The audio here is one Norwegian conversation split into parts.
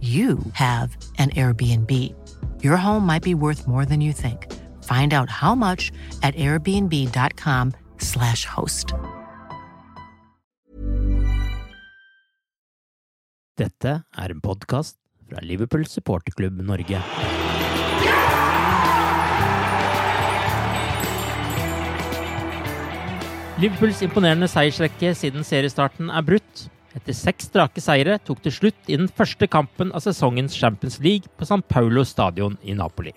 you have an Airbnb. Your home might be worth more than you think. Find out how much at airbnb.com/slash host. Dette er en podkast fra Liverpool supporterklubb Norge. Liverpools imponerende seiersrekke siden seriestarten er brutt. Etter seks strake seire tok til slutt i den første kampen av sesongens Champions League på San Paulo stadion i Napoli.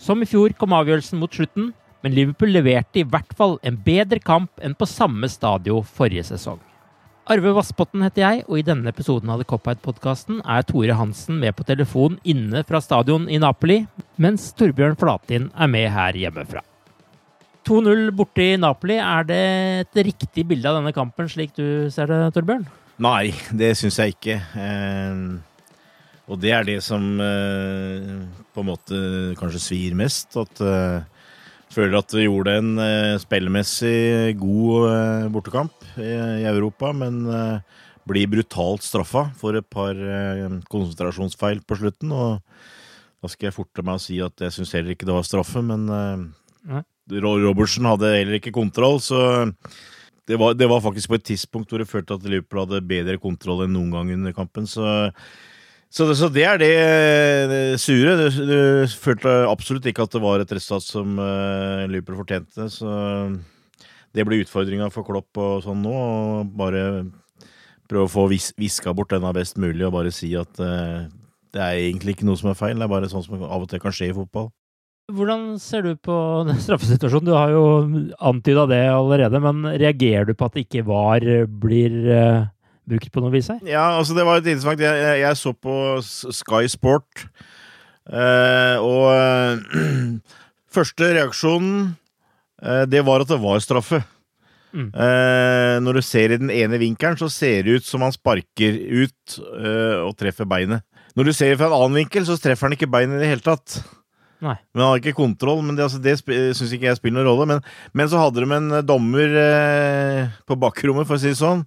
Som i fjor kom avgjørelsen mot slutten, men Liverpool leverte i hvert fall en bedre kamp enn på samme stadion forrige sesong. Arve Vassbotten heter jeg, og i denne episoden av The Cop-Out-podkasten er Tore Hansen med på telefon inne fra stadion i Napoli, mens Torbjørn Flatin er med her hjemmefra. 2-0 borte i Napoli, er det et riktig bilde av denne kampen, slik du ser det, Torbjørn? Nei, det syns jeg ikke. Eh, og det er det som eh, på en måte kanskje svir mest. At eh, føler at vi gjorde en eh, spillemessig god bortekamp i, i Europa, men blir brutalt straffa for et par konsentrasjonsfeil på slutten. Og da skal jeg forte meg å si at jeg syns heller ikke det var straffe, men Nei. Ro- Robertsen hadde heller ikke kontroll, så det var, det var faktisk på et tidspunkt hvor jeg følte at Liverpool hadde bedre kontroll enn noen gang under kampen. Så, så, det, så det er det, det sure. Du, du følte absolutt ikke at det var et resultat som uh, Liverpool fortjente. Så det blir utfordringa for Klopp og sånn nå. Og bare prøve å få vis, viska bort denne best mulig og bare si at uh, det er egentlig ikke noe som er feil. Det er bare sånn som av og til kan skje i fotball. Hvordan ser du på straffesituasjonen? Du har jo antyda det allerede, men reagerer du på at det ikke var blir uh, brukt på noe vis her? Ja, altså det var et interessant Jeg, jeg, jeg så på Sky Sport, uh, og uh, første reaksjonen eh, det var at det var straffe. Mm. Når du ser i den ene vinkelen, så ser det ut som han sparker ut og treffer beinet. Når du ser fra en annen vinkel, så treffer han ikke beinet i det hele tatt. Nei. Men han har ikke kontroll, men det, altså, det syns ikke jeg spiller noen rolle. Men, men så hadde de en dommer eh, på bakrommet, for å si det sånn.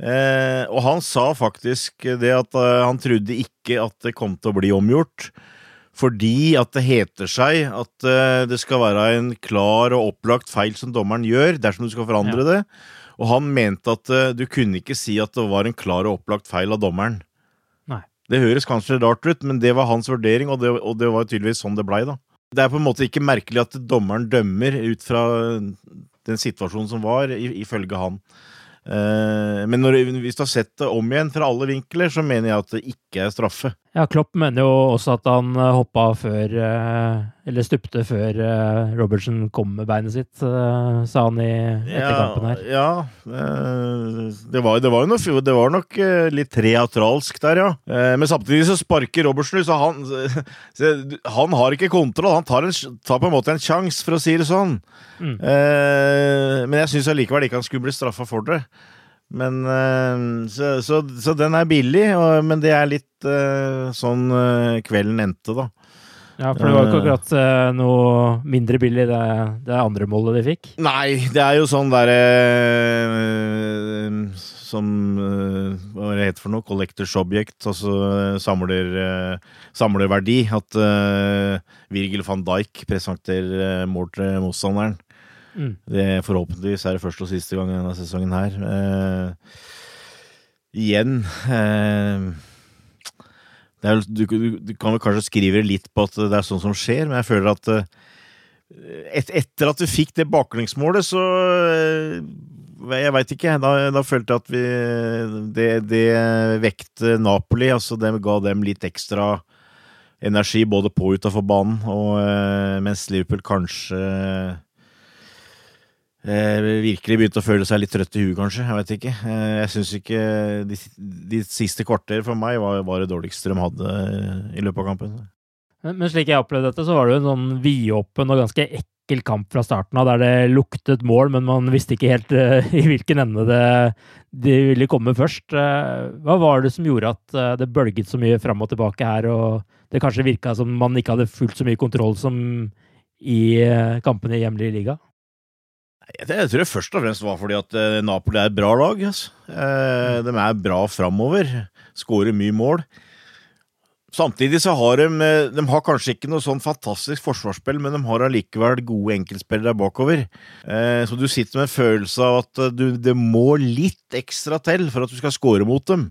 Eh, og han sa faktisk det at eh, han trodde ikke at det kom til å bli omgjort. Fordi at det heter seg at eh, det skal være en klar og opplagt feil som dommeren gjør, dersom du skal forandre det. Og han mente at eh, du kunne ikke si at det var en klar og opplagt feil av dommeren. Det høres kanskje rart ut, men det var hans vurdering, og det, og det var tydeligvis sånn det blei, da. Det er på en måte ikke merkelig at dommeren dømmer ut fra den situasjonen som var, ifølge han. Eh, men når, hvis du har sett det om igjen fra alle vinkler, så mener jeg at det ikke er straffe. Ja, Klopp mener jo også at han eh, hoppa før eh, Eller stupte før eh, Robertsen kom med beinet sitt, sa han i etterkampen her. Ja, ja. det, var, det var jo det var nok litt teatralsk der, ja. Men samtidig så sparker Robertsen, så han, han har ikke kontroll. Han tar, en, tar på en måte en sjanse, for å si det sånn. Mm. Men jeg syns allikevel ikke han skulle bli straffa for det. Men eh, så, så, så den er billig, og, men det er litt eh, sånn eh, kvelden endte, da. Ja, for det var ikke akkurat uh, noe mindre billig, det, det andre målet de fikk? Nei, det er jo sånn derre Som hva Hva det heter for noe? Collectors object. Altså samler, samlerverdi. At Virgil van Dijk presenterer mål til motstanderen. Mm. Det Forhåpentligvis er det første og siste gang denne sesongen her. igjen er, du, du, du, kan vel kanskje skrive litt på at det er sånn som skjer, men jeg føler at eh, et, etter at du fikk det baklengsmålet, så eh, Jeg veit ikke. Da, da, følte jeg at vi Det, det vekte Napoli. Altså, det ga dem litt ekstra energi både på og utafor banen. Og eh, mens Liverpool kanskje eh, virkelig begynte å føle seg litt trøtt i huet, kanskje. Jeg vet ikke. Eh, jeg syns ikke de, de, siste kvarter for meg var, var, det dårligste de hadde i løpet av kampen. Men, men slik jeg opplevde dette, så var det jo en sånn vidåpen og ganske ekkel kamp fra starten av, der det luktet mål, men man visste ikke helt uh, i hvilken ende det, de ville komme først. Uh, hva var det som gjorde at uh, det bølget så mye fram og tilbake her, og det kanskje virka som man ikke hadde fullt så mye kontroll som i kampene i hjemlig liga? Jeg tror det først og fremst var fordi at eh, Napoli er et bra lag. Altså. De er bra framover. Skårer mye mål. Samtidig så har de eh, De har kanskje ikke noe sånn fantastisk forsvarsspill, men de har allikevel gode enkeltspillere bakover. Så du sitter med en følelse av at du, det må litt ekstra til for at du skal score mot dem.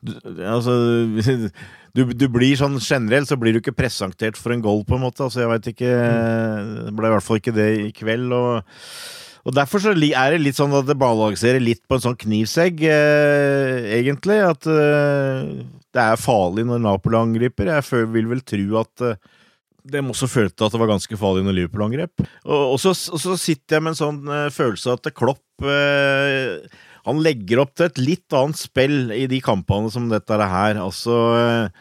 Du, altså du, du, blir sånn generelt så blir du ikke presentert for en goal, på en måte. Altså, jeg veit ikke Det ble i hvert fall ikke det i kveld. og og Derfor så er det litt sånn at det balanserer litt på en sånn knivsegg, eh, egentlig. At eh, det er farlig når Napoli angriper. Jeg vil vel tro at eh, de også følte at det var ganske farlig når Liverpool angrep. Og, og, så, og, så, sitter jeg med en sånn eh, følelse at Klopp eh, han legger opp til et litt annet spill i de kampene som dette er her. Altså eh,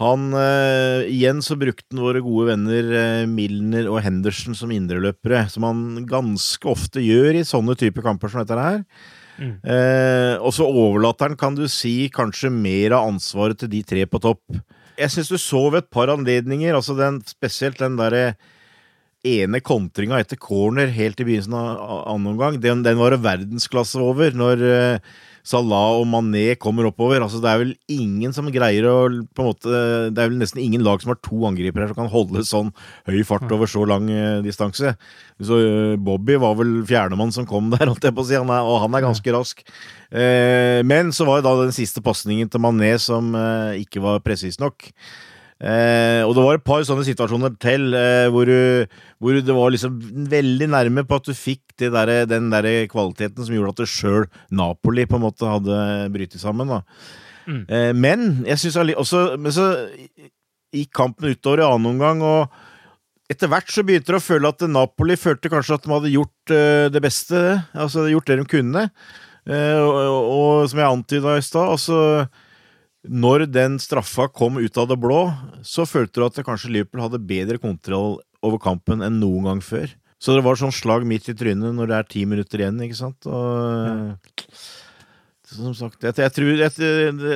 han uh, Igjen så brukte han våre gode venner uh, Milner og Henderson som indreløpere, som han ganske ofte gjør i sånne typer kamper som dette her. Mm. Uh, og så overlater han, kan du si, kanskje mer av ansvaret til de tre på topp. Jeg syns du så ved et par anledninger, altså den, spesielt den derre ene kontringa etter corner helt i begynnelsen av annen omgang, den, den var det verdensklasse over. Når uh, Salah og Mané kommer oppover. Altså, det er vel ingen som greier å på en måte, Det er vel nesten ingen lag som har to angripere som kan holde sånn høy fart over så lang uh, distanse. Så uh, Bobby var vel fjernemann som kom der, holdt jeg på å si, han er, og han er ganske rask. men så var det da den siste pasningen til Mané som ikke var presis nok. Eh, og det var et par sånne situasjoner til eh, hvor, hvor, det var liksom veldig nærme på at du fikk der, den der kvaliteten som gjorde at sjøl Napoli på en måte hadde brytt sammen. Mm. Eh, men jeg syns også Men så gikk kampen utover i annen omgang, og etter hvert så begynte det å føle at Napoli følte kanskje at de hadde gjort uh, det beste. Altså gjort det de kunne. Uh, og, og, som jeg antyda i stad, altså når den straffa kom ut av det blå, så følte du at kanskje Liverpool hadde bedre kontroll over kampen enn noen gang før. Så det var sånn slag midt i trynet når det er ti minutter igjen, ikke sant. Og, ja. Som sagt, jeg, jeg tror jeg,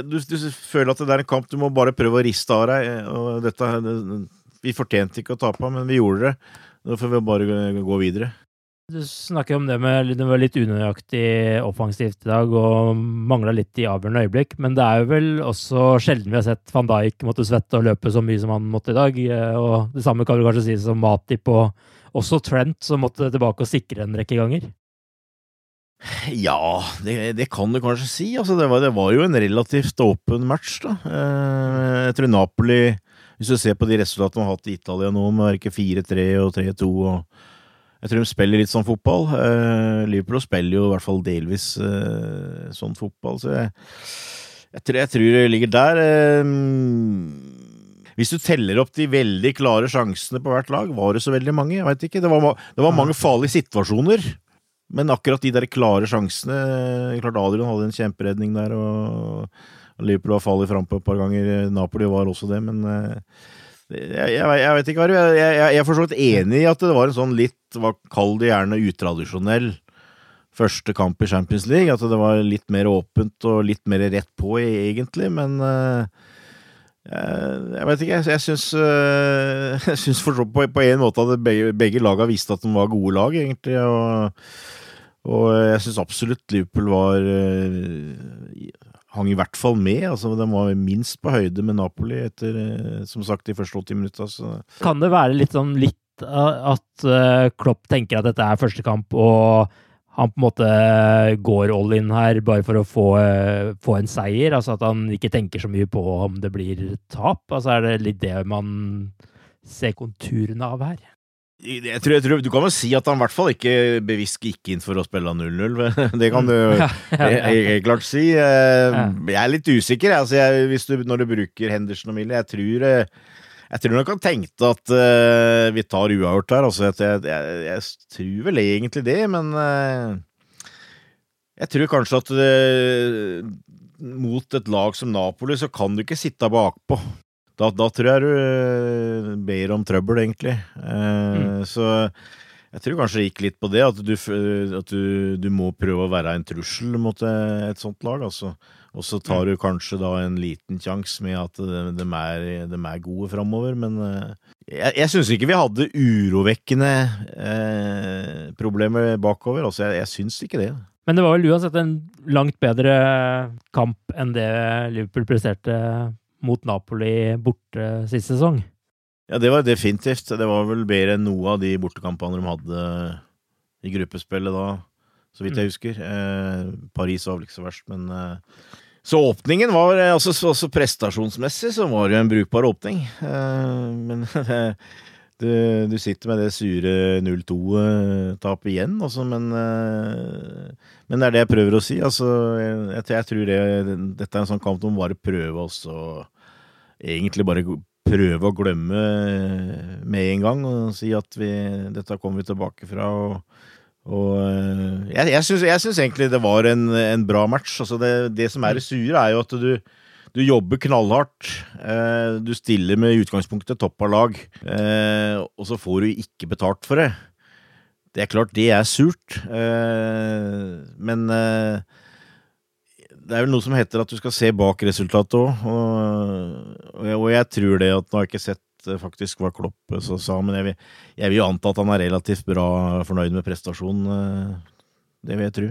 du, du, føler at det er en kamp du må bare prøve å riste av deg. Og dette, vi fortjente ikke å tape, men vi gjorde det. Da får vi bare gå videre. Du snakker om det med det var litt unøyaktig offensivt i dag og mangla litt i avgjørende øyeblikk, men det er jo vel også sjelden vi har sett van Dijk måtte svette og løpe så mye som han måtte i dag. Eh, og det samme kan vi kanskje si som Matip og også Trent, som måtte tilbake og sikre en rekke ganger. Ja, det, det kan du kanskje si. Altså, det, var, det, var, jo en relativt åpen match, da. Eh, jeg tror Napoli, hvis du ser på de resultatene de har hatt i Italia nå, med ikke 4-3 og 3-2 og jeg tror de spiller litt sånn fotball. Uh, Liverpool spiller jo i hvert fall delvis uh, sånn fotball, så jeg, jeg, tror, jeg, tror, det ligger der. Uh, hvis du teller opp de veldig klare sjansene på hvert lag, var det så veldig mange? Jeg veit ikke. Det var, det var, mange farlige situasjoner. Men akkurat de der klare sjansene Klart Adrian hadde en kjemperedning der, og Liverpool var farlig frampå et par ganger. Napoli var også det, men jeg, jeg, jeg, vet ikke, hva Jeg, jeg, er for så vidt enig i at det var en sånn litt, kall det gjerne, utradisjonell første kamp i Champions League. At det var litt mer åpent og litt mer rett på, egentlig. Men uh, jeg vet ikke, jeg jeg syns så på, på en måte at begge, begge laga visste at de var gode lag, egentlig. Og, og jeg syns absolutt Liverpool var hang i hvert fall med. altså De var minst på høyde med Napoli etter, som sagt, de første 80 minutta. Kan det være litt sånn litt at Klopp tenker at dette er første kamp, og han på en måte går all in her bare for å få, få, en seier. Altså at han ikke tenker så mye på om det blir tap. Altså er det litt det man ser konturene av her? Jeg tror, jeg tror, Du kan vel si at han i hvert fall ikke bevisst gikk inn for å spille 0-0. Det kan du ja, ja, ja. helt klart si. Eh, jeg er litt usikker altså jeg, du, når du bruker Henderson og Mille. Jeg tror eh, jeg tror nok han tenkte at uh, vi tar uavgjort her. Altså, jeg, tror vel egentlig det, men uh, jeg tror kanskje at uh, mot et lag som Napoli, så kan du ikke sitte bakpå. Da, da tror jeg du ber om trøbbel, egentlig. Mm. Så jeg tror kanskje det gikk litt på det, at, du, at du, du, må prøve å være en trussel mot et sånt lag. altså. Og så tar du kanskje da en liten sjanse med at de, er, de, er, gode framover, men eh, jeg, jeg syns ikke vi hadde urovekkende eh, problemer bakover. Altså, jeg, jeg syns ikke det. Men det var vel uansett en langt bedre kamp enn det Liverpool presterte mot Napoli borte sist sesong? Ja, det var definitivt. Det var vel bedre enn noe av de bortekampene de hadde i gruppespillet da, så vidt jeg mm. husker. Eh, Paris var vel ikke så verst, men eh, så åpningen var eh, altså, også prestasjonsmessig så var det jo en brukbar åpning. eh, men du, du, sitter med det sure 0-2-tapet igjen, også, men, uh, men det er det jeg prøver å si. Altså, jeg, jeg tror det, dette er en sånn kamp om bare prøve oss og egentlig bare prøve å glemme med en gang og si at vi, dette kommer vi tilbake fra. og og eh, jeg, jeg syns egentlig det var en, en bra match. Altså det, det, som er det sure, er jo at du, du jobber knallhardt. Eh, du stiller med utgangspunktet topp av lag, eh, og så får du ikke betalt for det. Det er klart, det er surt, eh, men det er vel noe som heter at du skal se bak resultatet òg, og, jeg tror det at Nå har jeg ikke sett faktisk hva Klopp sa, men jeg vil, jeg vil jo anta at han er relativt bra fornøyd med prestasjonen. Det vil jeg tro.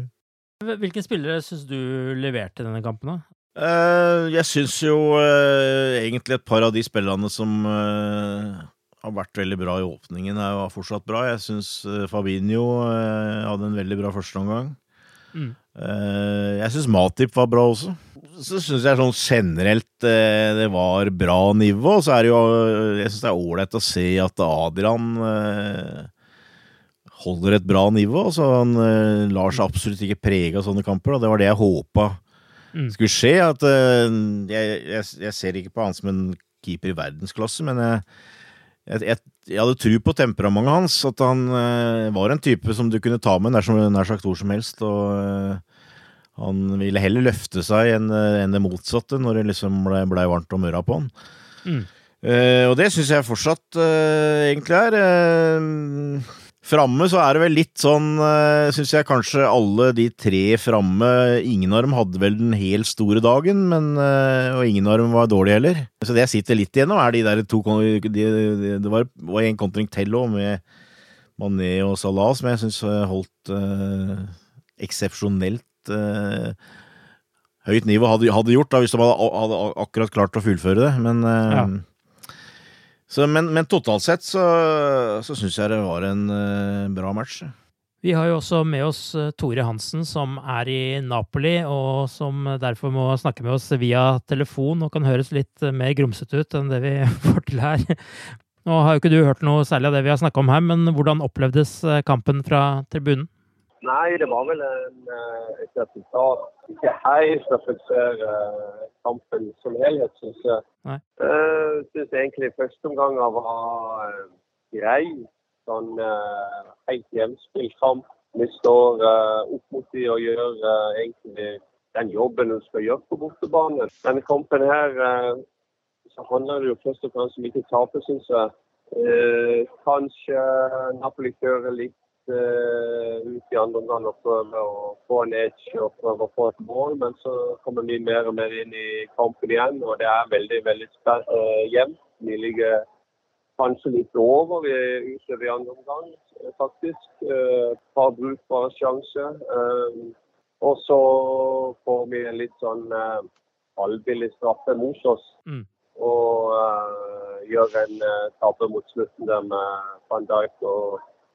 Hvilken spillere syns du leverte denne kampen, da? Uh, jeg syns jo uh, egentlig et par av de spillerne som uh, har vært veldig bra i åpningen, er jo fortsatt bra. Jeg syns Fabinho hadde en veldig bra førsteomgang. Mm. jeg syns Matip var bra også så syns jeg sånn generelt eh, det var bra nivå. Så er det jo Jeg syns det er ålreit å se at Adrian eh, holder et bra nivå. Så han eh, lar seg absolutt ikke prege av sånne kamper, og det var det jeg håpa mm. skulle skje. At jeg, jeg, jeg, ser ikke på han som en keeper i verdensklasse, men jeg, jeg, hadde tro på temperamentet hans. At han var en type som du kunne ta med nær, nær sagt hvor som helst. og han ville heller løfte seg enn en det motsatte når det liksom blei ble varmt om øra på han. Mm. Uh, og det syns jeg fortsatt uh, egentlig er. Uh, framme så er det vel litt sånn, uh, syns jeg kanskje alle de tre framme Ingen av dem hadde vel den helt store dagen, men, og ingen av dem var dårlige heller. Så det jeg sitter litt igjennom, er de der to de, de, Det var, var en kontring til òg, med Mané og Salah, som jeg syns holdt eksepsjonelt eh, høyt nivå hadde, hadde gjort, da, hvis de hadde, hadde, akkurat klart å fullføre det. Men, eh, ja. Så, men, men totalt sett så, så syns jeg det var en uh, bra match. Vi har jo også med oss Tore Hansen, som er i Napoli, og som derfor må snakke med oss via telefon og kan høres litt mer grumsete ut enn det vi får til her. Nå har jo ikke du hørt noe særlig av det vi har snakka om her, men hvordan opplevdes kampen fra tribunen? Nei, det var vel en, eh, et resultat ikke helt reflekterer kampen som helhet, syns jeg. Jeg uh, syns egentlig første omgang var uh, grei. Sånn uh, helt hjemspilt kamp. Vi står opp mot de og gjør egentlig den jobben vi skal gjøre på bortebane. Denne kampen her så handler det jo først og fremst om ikke tape, syns jeg. kanskje Napoli kjører litt ut i andre omgang og prøve å få en edge og prøve å få et mål. Men så kommer vi mer og mer inn i kampen igjen, og det er veldig veldig jevnt. Vi ligger kanskje litt over utover i andre omgang, faktisk. Har brukbare sjanser. Og så får vi en litt sånn halvbillig straffe mot oss. Mm. Og gjør en tabbe mot slutten der med van Dijk. Og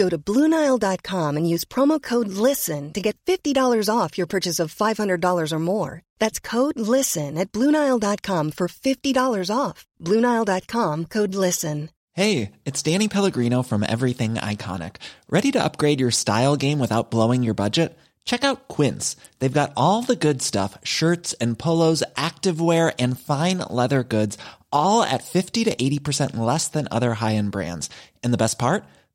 Go to Bluenile.com and use promo code LISTEN to get $50 off your purchase of $500 or more. That's code LISTEN at Bluenile.com for $50 off. Bluenile.com code LISTEN. Hey, it's Danny Pellegrino from Everything Iconic. Ready to upgrade your style game without blowing your budget? Check out Quince. They've got all the good stuff shirts and polos, activewear, and fine leather goods, all at 50 to 80% less than other high end brands. And the best part?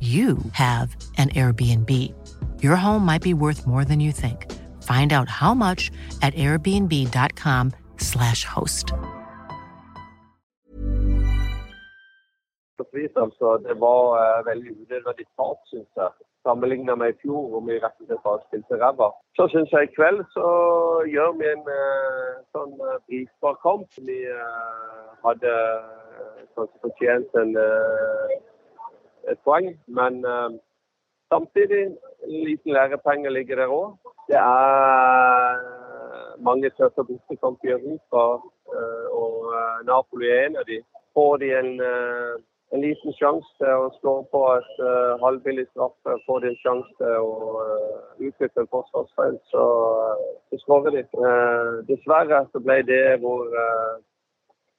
you have an Airbnb. Your home might be worth more than you think. Find out how much at airbnb.com/slash host. Altså, det var uh, veldig unødvendig tap, syns jeg. Sammenligna med i fjor, hvor vi rett og slett bare spilte ræva. Så syns jeg i kveld så gjør vi en uh, sånn uh, brisbar kamp. Vi hadde kanskje fortjent en et poeng. Men uh, samtidig, en liten lærepenge ligger der òg. Det er mange tøffe bortekamper i Europa, uh, og uh, Napoli er en av de. Får de en, en liten sjanse til å slå på et halvbillig straffe, får de en sjanse til å utnytte en forsvarsfeil, så, så skårer de. dessverre så ble det vår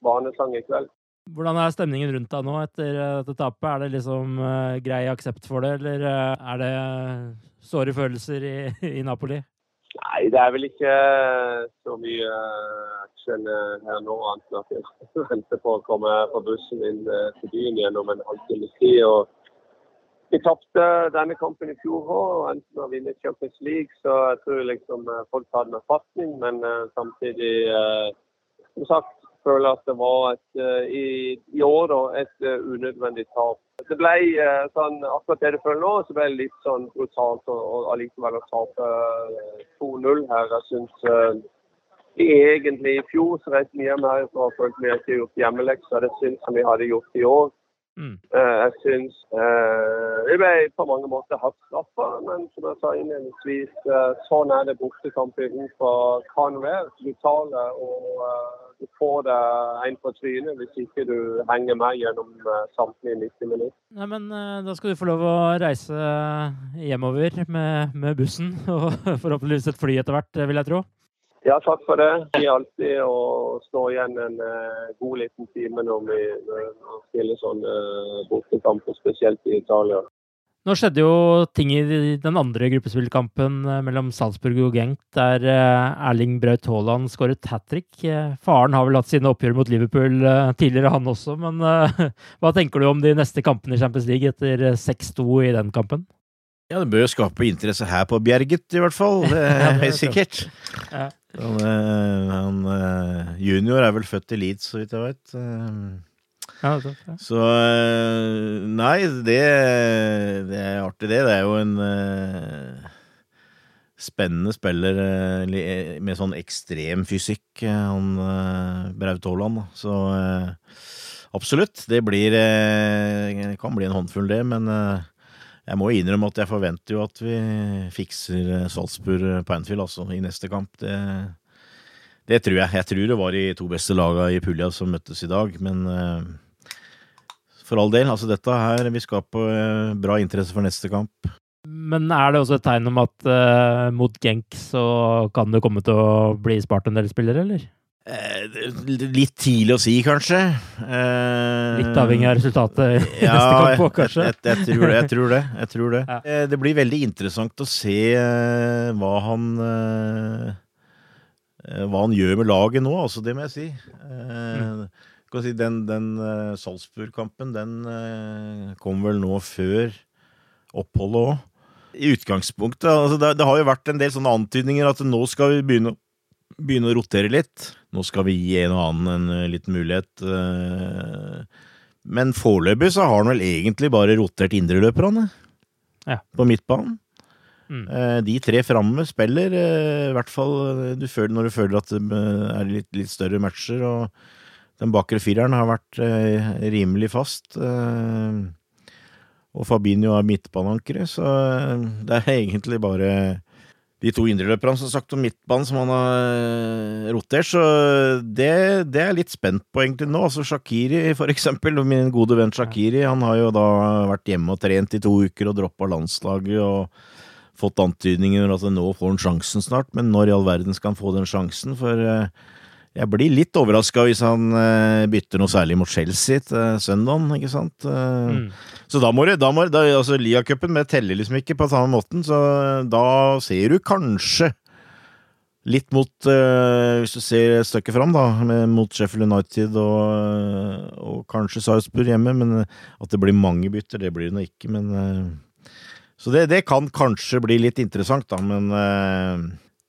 vanesang i kveld. Hvordan er stemningen rundt deg nå etter eh, dette tapet? Er det liksom uh, grei aksept for det, eller uh, er det såre følelser i, i, Napoli? Nei, det er vel ikke så mye action her nå, annet enn at jeg venter på å komme på bussen inn til byen gjennom en halvtime tid. og vi tapte denne kampen i fjor òg og endte med å vinne Champions League, så jeg tror liksom folk tar det med fatning. Men uh, samtidig, uh, som sagt, føler at det var et, eh, i, i, år et eh, unødvendig tap. Det ble eh, sånn, akkurat det du føler nå, så ble det litt sånn brutalt allikevel å tape 2-0 her. Jeg syns egentlig i fjor så vi hjem herfra og følte vi ikke gjort hjemmeleksa. Det syns som vi hadde gjort i år. Mm. Uh, jeg syns uh, Vi ble på mange måter hardt straffa, men som jeg sa innledningsvis, uh, sånn er det bortekamper utenfor kan være. Du taler og du får deg en på trynet hvis ikke du henger med gjennom samtlige 90 minutter. Nei, men Da skal du få lov å reise hjemover med, med bussen, og forhåpentligvis et fly etter hvert, vil jeg tro. Ja, takk for det. Vi er alltid å stå igjen en uh, god liten time når vi uh, spiller sånne uh, bortekamper, spesielt i Italia. Nå skjedde jo ting i den andre gruppespillkampen uh, mellom Salzburg og Genk, der Erling Braut Haaland skåret hat trick. Faren har vel hatt sine oppgjør mot Liverpool tidligere, han også. Men hva tenker du om de neste kampene i Champions League etter 6-2 i den kampen? Ja, det bør jo skape interesse her på Bjerget, i hvert fall. Det er helt sikkert. Han, eh, han, eh, junior er vel født i Leeds, så vidt jeg vet. Ja, ja. Så eh, Nei, det, det, er artig, det. Det er jo en spennende spiller med sånn ekstrem fysikk, han Braut Haaland. Så absolutt. Det blir kan bli en håndfull, det, men jeg må innrømme at jeg forventer jo at vi fikser eh, Salzburg eh, på Anfield altså, i neste kamp. Det, det, tror jeg. Jeg tror det var de to beste lagene i pulja som møttes i dag, men uh, for all del. Altså dette her Vi skaper uh, bra interesse for neste kamp. Men er det også et tegn om at uh, mot Genk så kan det komme til å bli spart en del spillere, eller? Eh, litt tidlig å si, kanskje. Eh, litt avhengig av resultatet i ja, neste kamp òg, kanskje? Jeg, jeg, jeg, tror det. Jeg tror det. Jeg tror det. Ja. Eh, det blir veldig interessant å se hva han Hva han gjør med laget nå, altså. Det må jeg si. Mm. den, den Salzburg-kampen, den kom vel nå før oppholdet òg. I utgangspunktet altså det, det, har jo vært en del sånne antydninger at nå skal vi begynne begynne å rotere litt. Nå skal vi gi en og annen en eh, liten mulighet. Eh, men foreløpig så har han vel egentlig bare rotert indreløperne ja. på midtbanen. Mm. Eh, de tre framme spiller, i hvert fall du føler, når du føler at det er litt, litt større matcher. Og den bakre fireren har vært rimelig fast. Og Fabinho er midtbaneankeret, så det er egentlig bare de to indreløperne som sagt om midtbanen som han har eh, rotert, så det, det er jeg litt spent på egentlig nå. Altså Shakiri, for eksempel, min gode venn Shakiri, han har jo da vært hjemme og trent i to uker og droppa landslaget og fått antydninger om at nå får han sjansen snart, men når i all verden skal han få den sjansen? For uh, jeg blir litt overraska hvis han uh, bytter noe særlig mot Chelsea til søndagen, ikke sant. Uh, mm. Så da må du, da må du, altså Lia-cupen teller liksom ikke på samme måten, så da ser du kanskje litt mot uh, Hvis du ser stykket fram, da, mot Sheffield United og, og kanskje Sarpsborg hjemme, men at det blir mange bytter, det blir det nå ikke, men Så det, det, kan kanskje bli litt interessant, da, men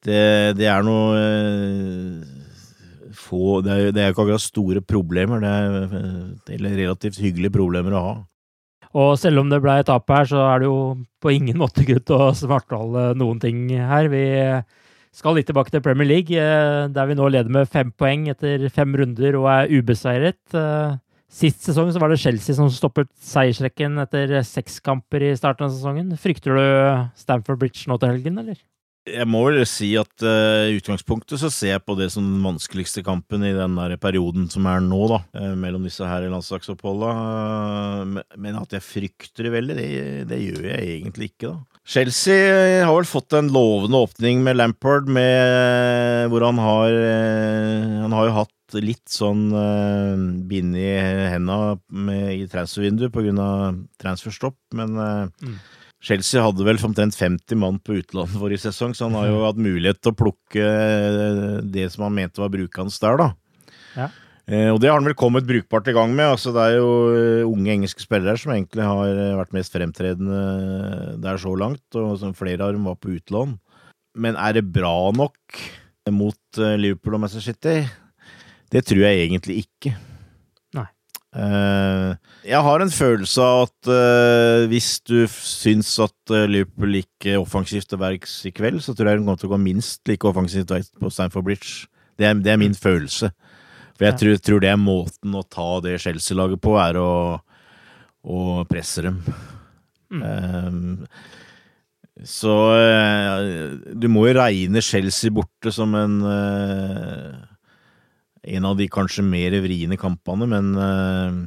det, det er noe få Det er, det er ikke akkurat store problemer, det er, det relativt hyggelige problemer å ha. Og selv om det ble et tap her, så er det jo på ingen måte grunn til å svartale noen ting her. Vi skal litt tilbake til Premier League, eh, der vi nå leder med fem poeng etter fem runder og er ubeseiret. Eh, sist sesong så var det Chelsea som stoppet seiersrekken etter seks kamper i starten av sesongen. Frykter du Stamford Bridge nå til helgen, eller? Jeg må vel si at uh, i utgangspunktet så ser jeg på det som den vanskeligste kampen i den der perioden som er nå, da, uh, mellom disse her landslagsoppholda. Uh, men at jeg frykter det veldig, det, det, gjør jeg egentlig ikke, da. Chelsea har vel fått en lovende åpning med Lampard, med, hvor han har Han har jo hatt litt sånn bind i henda i transfervinduet av transferstopp, men mm. Chelsea hadde vel omtrent 50 mann på utlandet forrige sesong, så han har jo hatt mulighet til å plukke eh, det som han mente var brukende der, da. Ja. Eh, og det har han vel kommet brukbart i gang med. altså Det er jo eh, unge engelske spillere som egentlig har vært mest fremtredende der så langt, og som flere av dem var på utlån. Men er det bra nok mot Liverpool og Manchester City? Det tror jeg egentlig ikke. Uh, jeg har en følelse av at uh, hvis du syns at uh, Liverpool gikk offensivt til verks i kveld, så tror jeg hun kommer til å gå minst like offensivt til verks på Stamford Bridge. Det er, det er, min følelse. For jeg tror, tror, det er måten å ta det Chelsea-laget på, er å, og presse dem. Mm. Um, så du må jo regne Chelsea borte som en uh, en av de kanskje mer vriene kampene, men uh,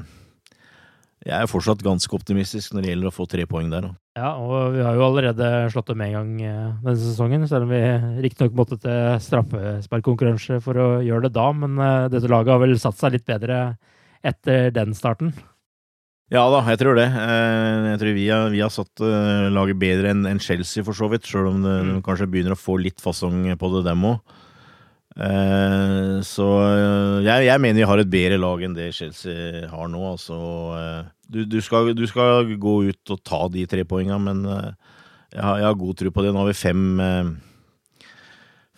jeg er fortsatt ganske optimistisk når det gjelder å få tre poeng der. Ja, og vi har jo allerede slått dem en gang denne sesongen, selv om vi riktignok måtte til straffesparkkonkurranse for å gjøre det da. Men dette laget har vel satt seg litt bedre etter den starten? Ja da, jeg tror det. Eh, jeg tror vi har, vi har satt eh, laget bedre enn Chelsea, for så vidt. Selv om det, mm. kanskje begynner å få litt fasong på det, dem òg. Eh, så jeg, jeg, mener vi har et bedre lag enn det Chelsea har nå. Altså, du, du, skal, du skal, gå ut og ta de tre poengene, men jeg har, jeg har, god tro på det. Nå har vi fem,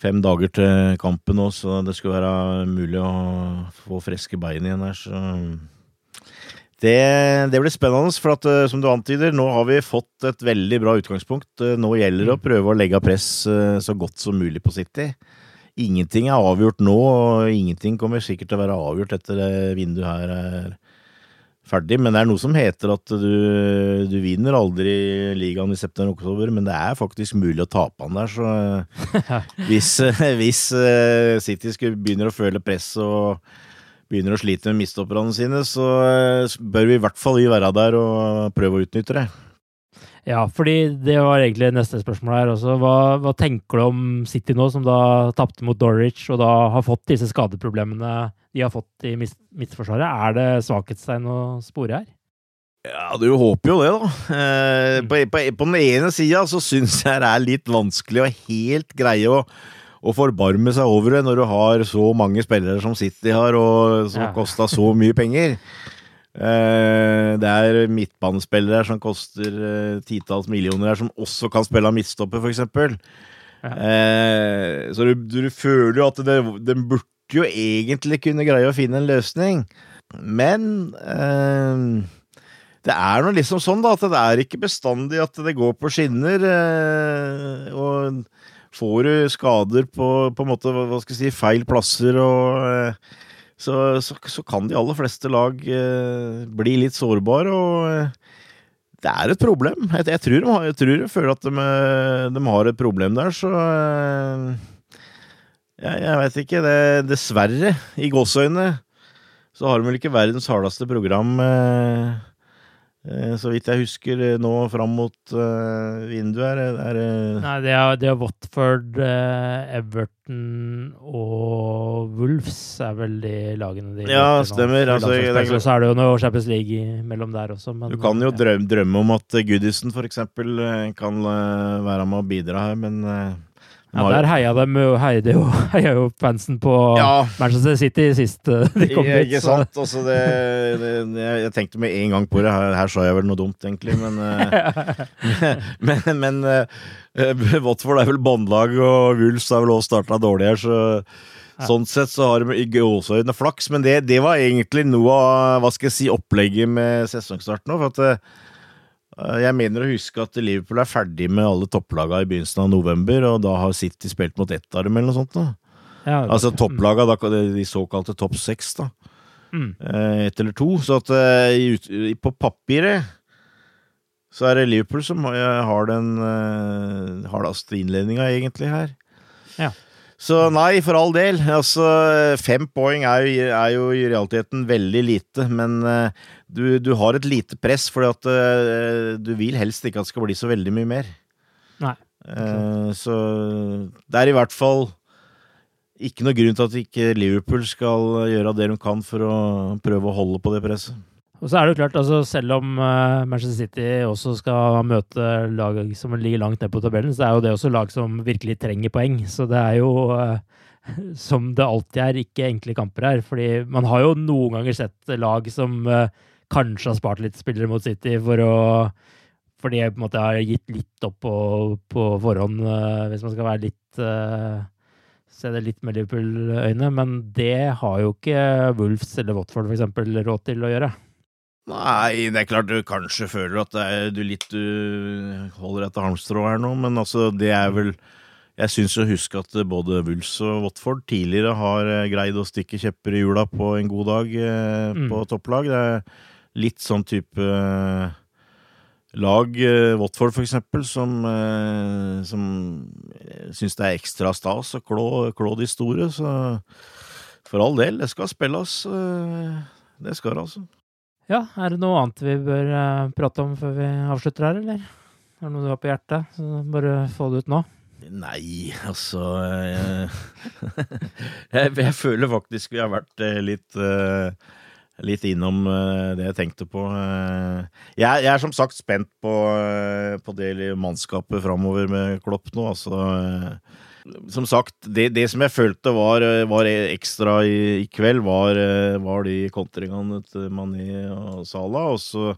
fem dager til kampen nå, så det skulle være mulig å få friske bein igjen her. så... Det, det, blir spennende, for at, som du antyder, nå har vi fått et veldig bra utgangspunkt. Nå gjelder det å mm. prøve å legge press så godt som mulig på City. Ingenting er avgjort nå, og ingenting kommer sikkert til å være avgjort etter det vinduet her er ferdig. Men det er noe som heter at du, du vinner aldri ligaen i september-oktober, men det er faktisk mulig å tape han der. Så hvis, hvis City begynner å føle press og begynner å slite med mistopperne sine, så eh, bør vi i hvert fall vi være der og prøve å utnytte det. Ja, fordi det var egentlig neste spørsmål her også. Hva, hva tenker du om City nå, som da tapte mot Dorwich og da har fått disse skadeproblemene de har fått i midtforsvaret? Er det svakhetstegn å spore her? Ja, du håper jo det, da. Eh, på, på, på, den ene sida så syns jeg det er litt vanskelig å helt greie å å forbarme seg over det når du har så mange spillere som City har, og som ja. kosta så mye penger. Eh, det er midtbanespillere som koster eh, titalls millioner her, som også kan spille av midtstopper, f.eks. Ja. Eh, så du, du, føler jo at det, den burde jo egentlig kunne greie å finne en løsning, men eh, det er nå liksom sånn, da, at det er ikke bestandig at det går på skinner. Eh, og får du skader på, på en måte, hva skal jeg si, feil plasser og eh, så, så, så, kan de aller fleste lag eh, bli litt sårbare, og eh, det er et problem. Jeg, jeg, tror, de, jeg tror jeg føler at de, eh, de, har et problem der, så eh, jeg, jeg veit ikke. Det, dessverre, i gåseøynene, så har de vel ikke verdens hardeste program. Eh, så vidt jeg husker eh, nå fram mot uh, vinduet her, er det Nei, det er, det er Watford, Everton og Wolves er vel de lagene de Ja, stemmer. Altså, det, så er det jo noe Champions League mellom der også. Men, du kan jo drømme, drømme om at Goodison eksempel kan være med å bidra her, men ja, der heia, de, heide jo, heia jo fansen på ja. Manchester City sist eh, de kom dit. Ikke sant. Altså det, det, jeg tenkte med en gang på det. Her, her sa jeg vel noe dumt, egentlig, men men, Men, men uh, Watford er vel båndlag, og Wulfs har vel også starta dårlig her, så. Sånn sett så har de i gåseøynene flaks, men det, det, var egentlig noe av hva skal jeg si, opplegget med sesongstarten nå. For at Eh, jeg mener å huske at Liverpool er ferdig med alle topplagene i begynnelsen av november, og da har City spilt mot ett av dem, eller noe sånt. da. Ja, altså topplagene, de såkalte topp seks, da. Mm. Eh, ett eller to. Så at uh, på papiret så er det Liverpool som har den hardeste innledninga, egentlig, her. Ja. Så nei, for all del. Altså, fem poeng er jo, er jo i realiteten veldig lite, men uh, du, du, har et lite press, at uh, du vil helst ikke at det skal bli så veldig mye mer. Nei. Uh, så det er i hvert fall ikke noe grunn til at ikke Liverpool skal gjøre det de kan for å prøve å holde på det presset. Og så er det jo klart, altså Selv om uh, Manchester City også skal møte lag som ligger langt ned på tabellen, så er jo det også lag som virkelig trenger poeng. Så det er jo, uh, som det alltid er, ikke enkle kamper her. fordi man har jo noen ganger sett lag som uh, kanskje har spart litt spillere mot City for å fordi jeg på en måte har gitt litt opp på, på forhånd, hvis man skal være litt se det litt med Liverpool-øyne. Men det har jo ikke Wolves eller Watford f.eks. råd til å gjøre. Nei, det er klart du kanskje føler at er, du litt du holder etter halmstrået her nå, men altså, det er vel Jeg syns å huske at både Wulfs og Watford tidligere har eh, greid å stikke kjepper i hjula på en god dag eh, mm. på topplag. Det er litt sånn type lag, Watford for eksempel, som, som syns det er ekstra stas å klå, klå de store. Så for all del, det skal spilles. Det skal det, altså. Ja, er det noe annet vi bør prate om før vi avslutter her, eller? Er det noe du har på hjertet? Så bare få det ut nå. Nei, altså jeg, jeg, jeg, føler faktisk vi har vært eh, litt litt innom det jeg tenkte på. Jeg, jeg, er som sagt spent på, på det mannskapet framover med Klopp nå. Altså, som sagt, det, det, som jeg følte var, var ekstra i, i kveld, var, var de kontringene til Mané og Salah. Og så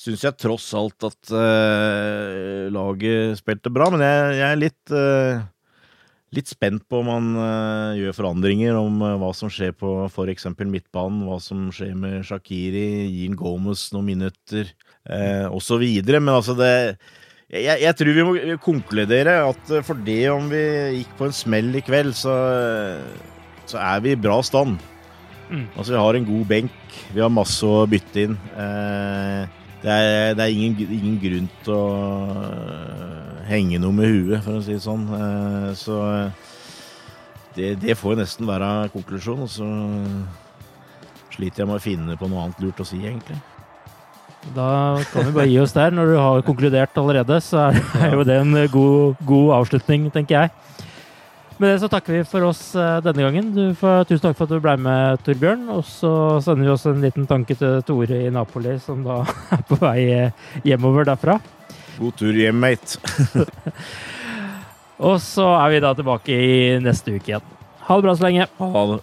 syns jeg tross alt at uh, laget spilte bra. Men jeg, jeg er litt, uh, litt spent på om man uh, gjør forandringer, om hva som skjer på f.eks. midtbanen. Hva som skjer med Shakiri, Jean Gomez noen minutter, uh, osv. Men altså, det jeg, jeg, tror vi må konkludere at for det om vi gikk på en smell i kveld, så, så er vi i bra stand. Mm. Altså, vi har en god benk, vi har masse å bytte inn. Eh, det er, det er ingen, ingen, grunn til å øh, henge noe med huet, for å si det sånn. Eh, så det, det får nesten være konklusjonen. Og så sliter jeg med å finne på noe annet lurt å si, egentlig. Da kan vi bare gi oss der. Når du har konkludert allerede, så er jo det en god, god avslutning, tenker jeg. Med det så takker vi for oss eh, denne gangen. Får, tusen takk for at du ble med, Torbjørn. Og så sender vi også en liten tanke til Tore i Napoli, som da er på vei eh, hjemover derfra. God tur hjem, mate. og så er vi da tilbake i neste uke igjen. Ha det bra så lenge. Ha det.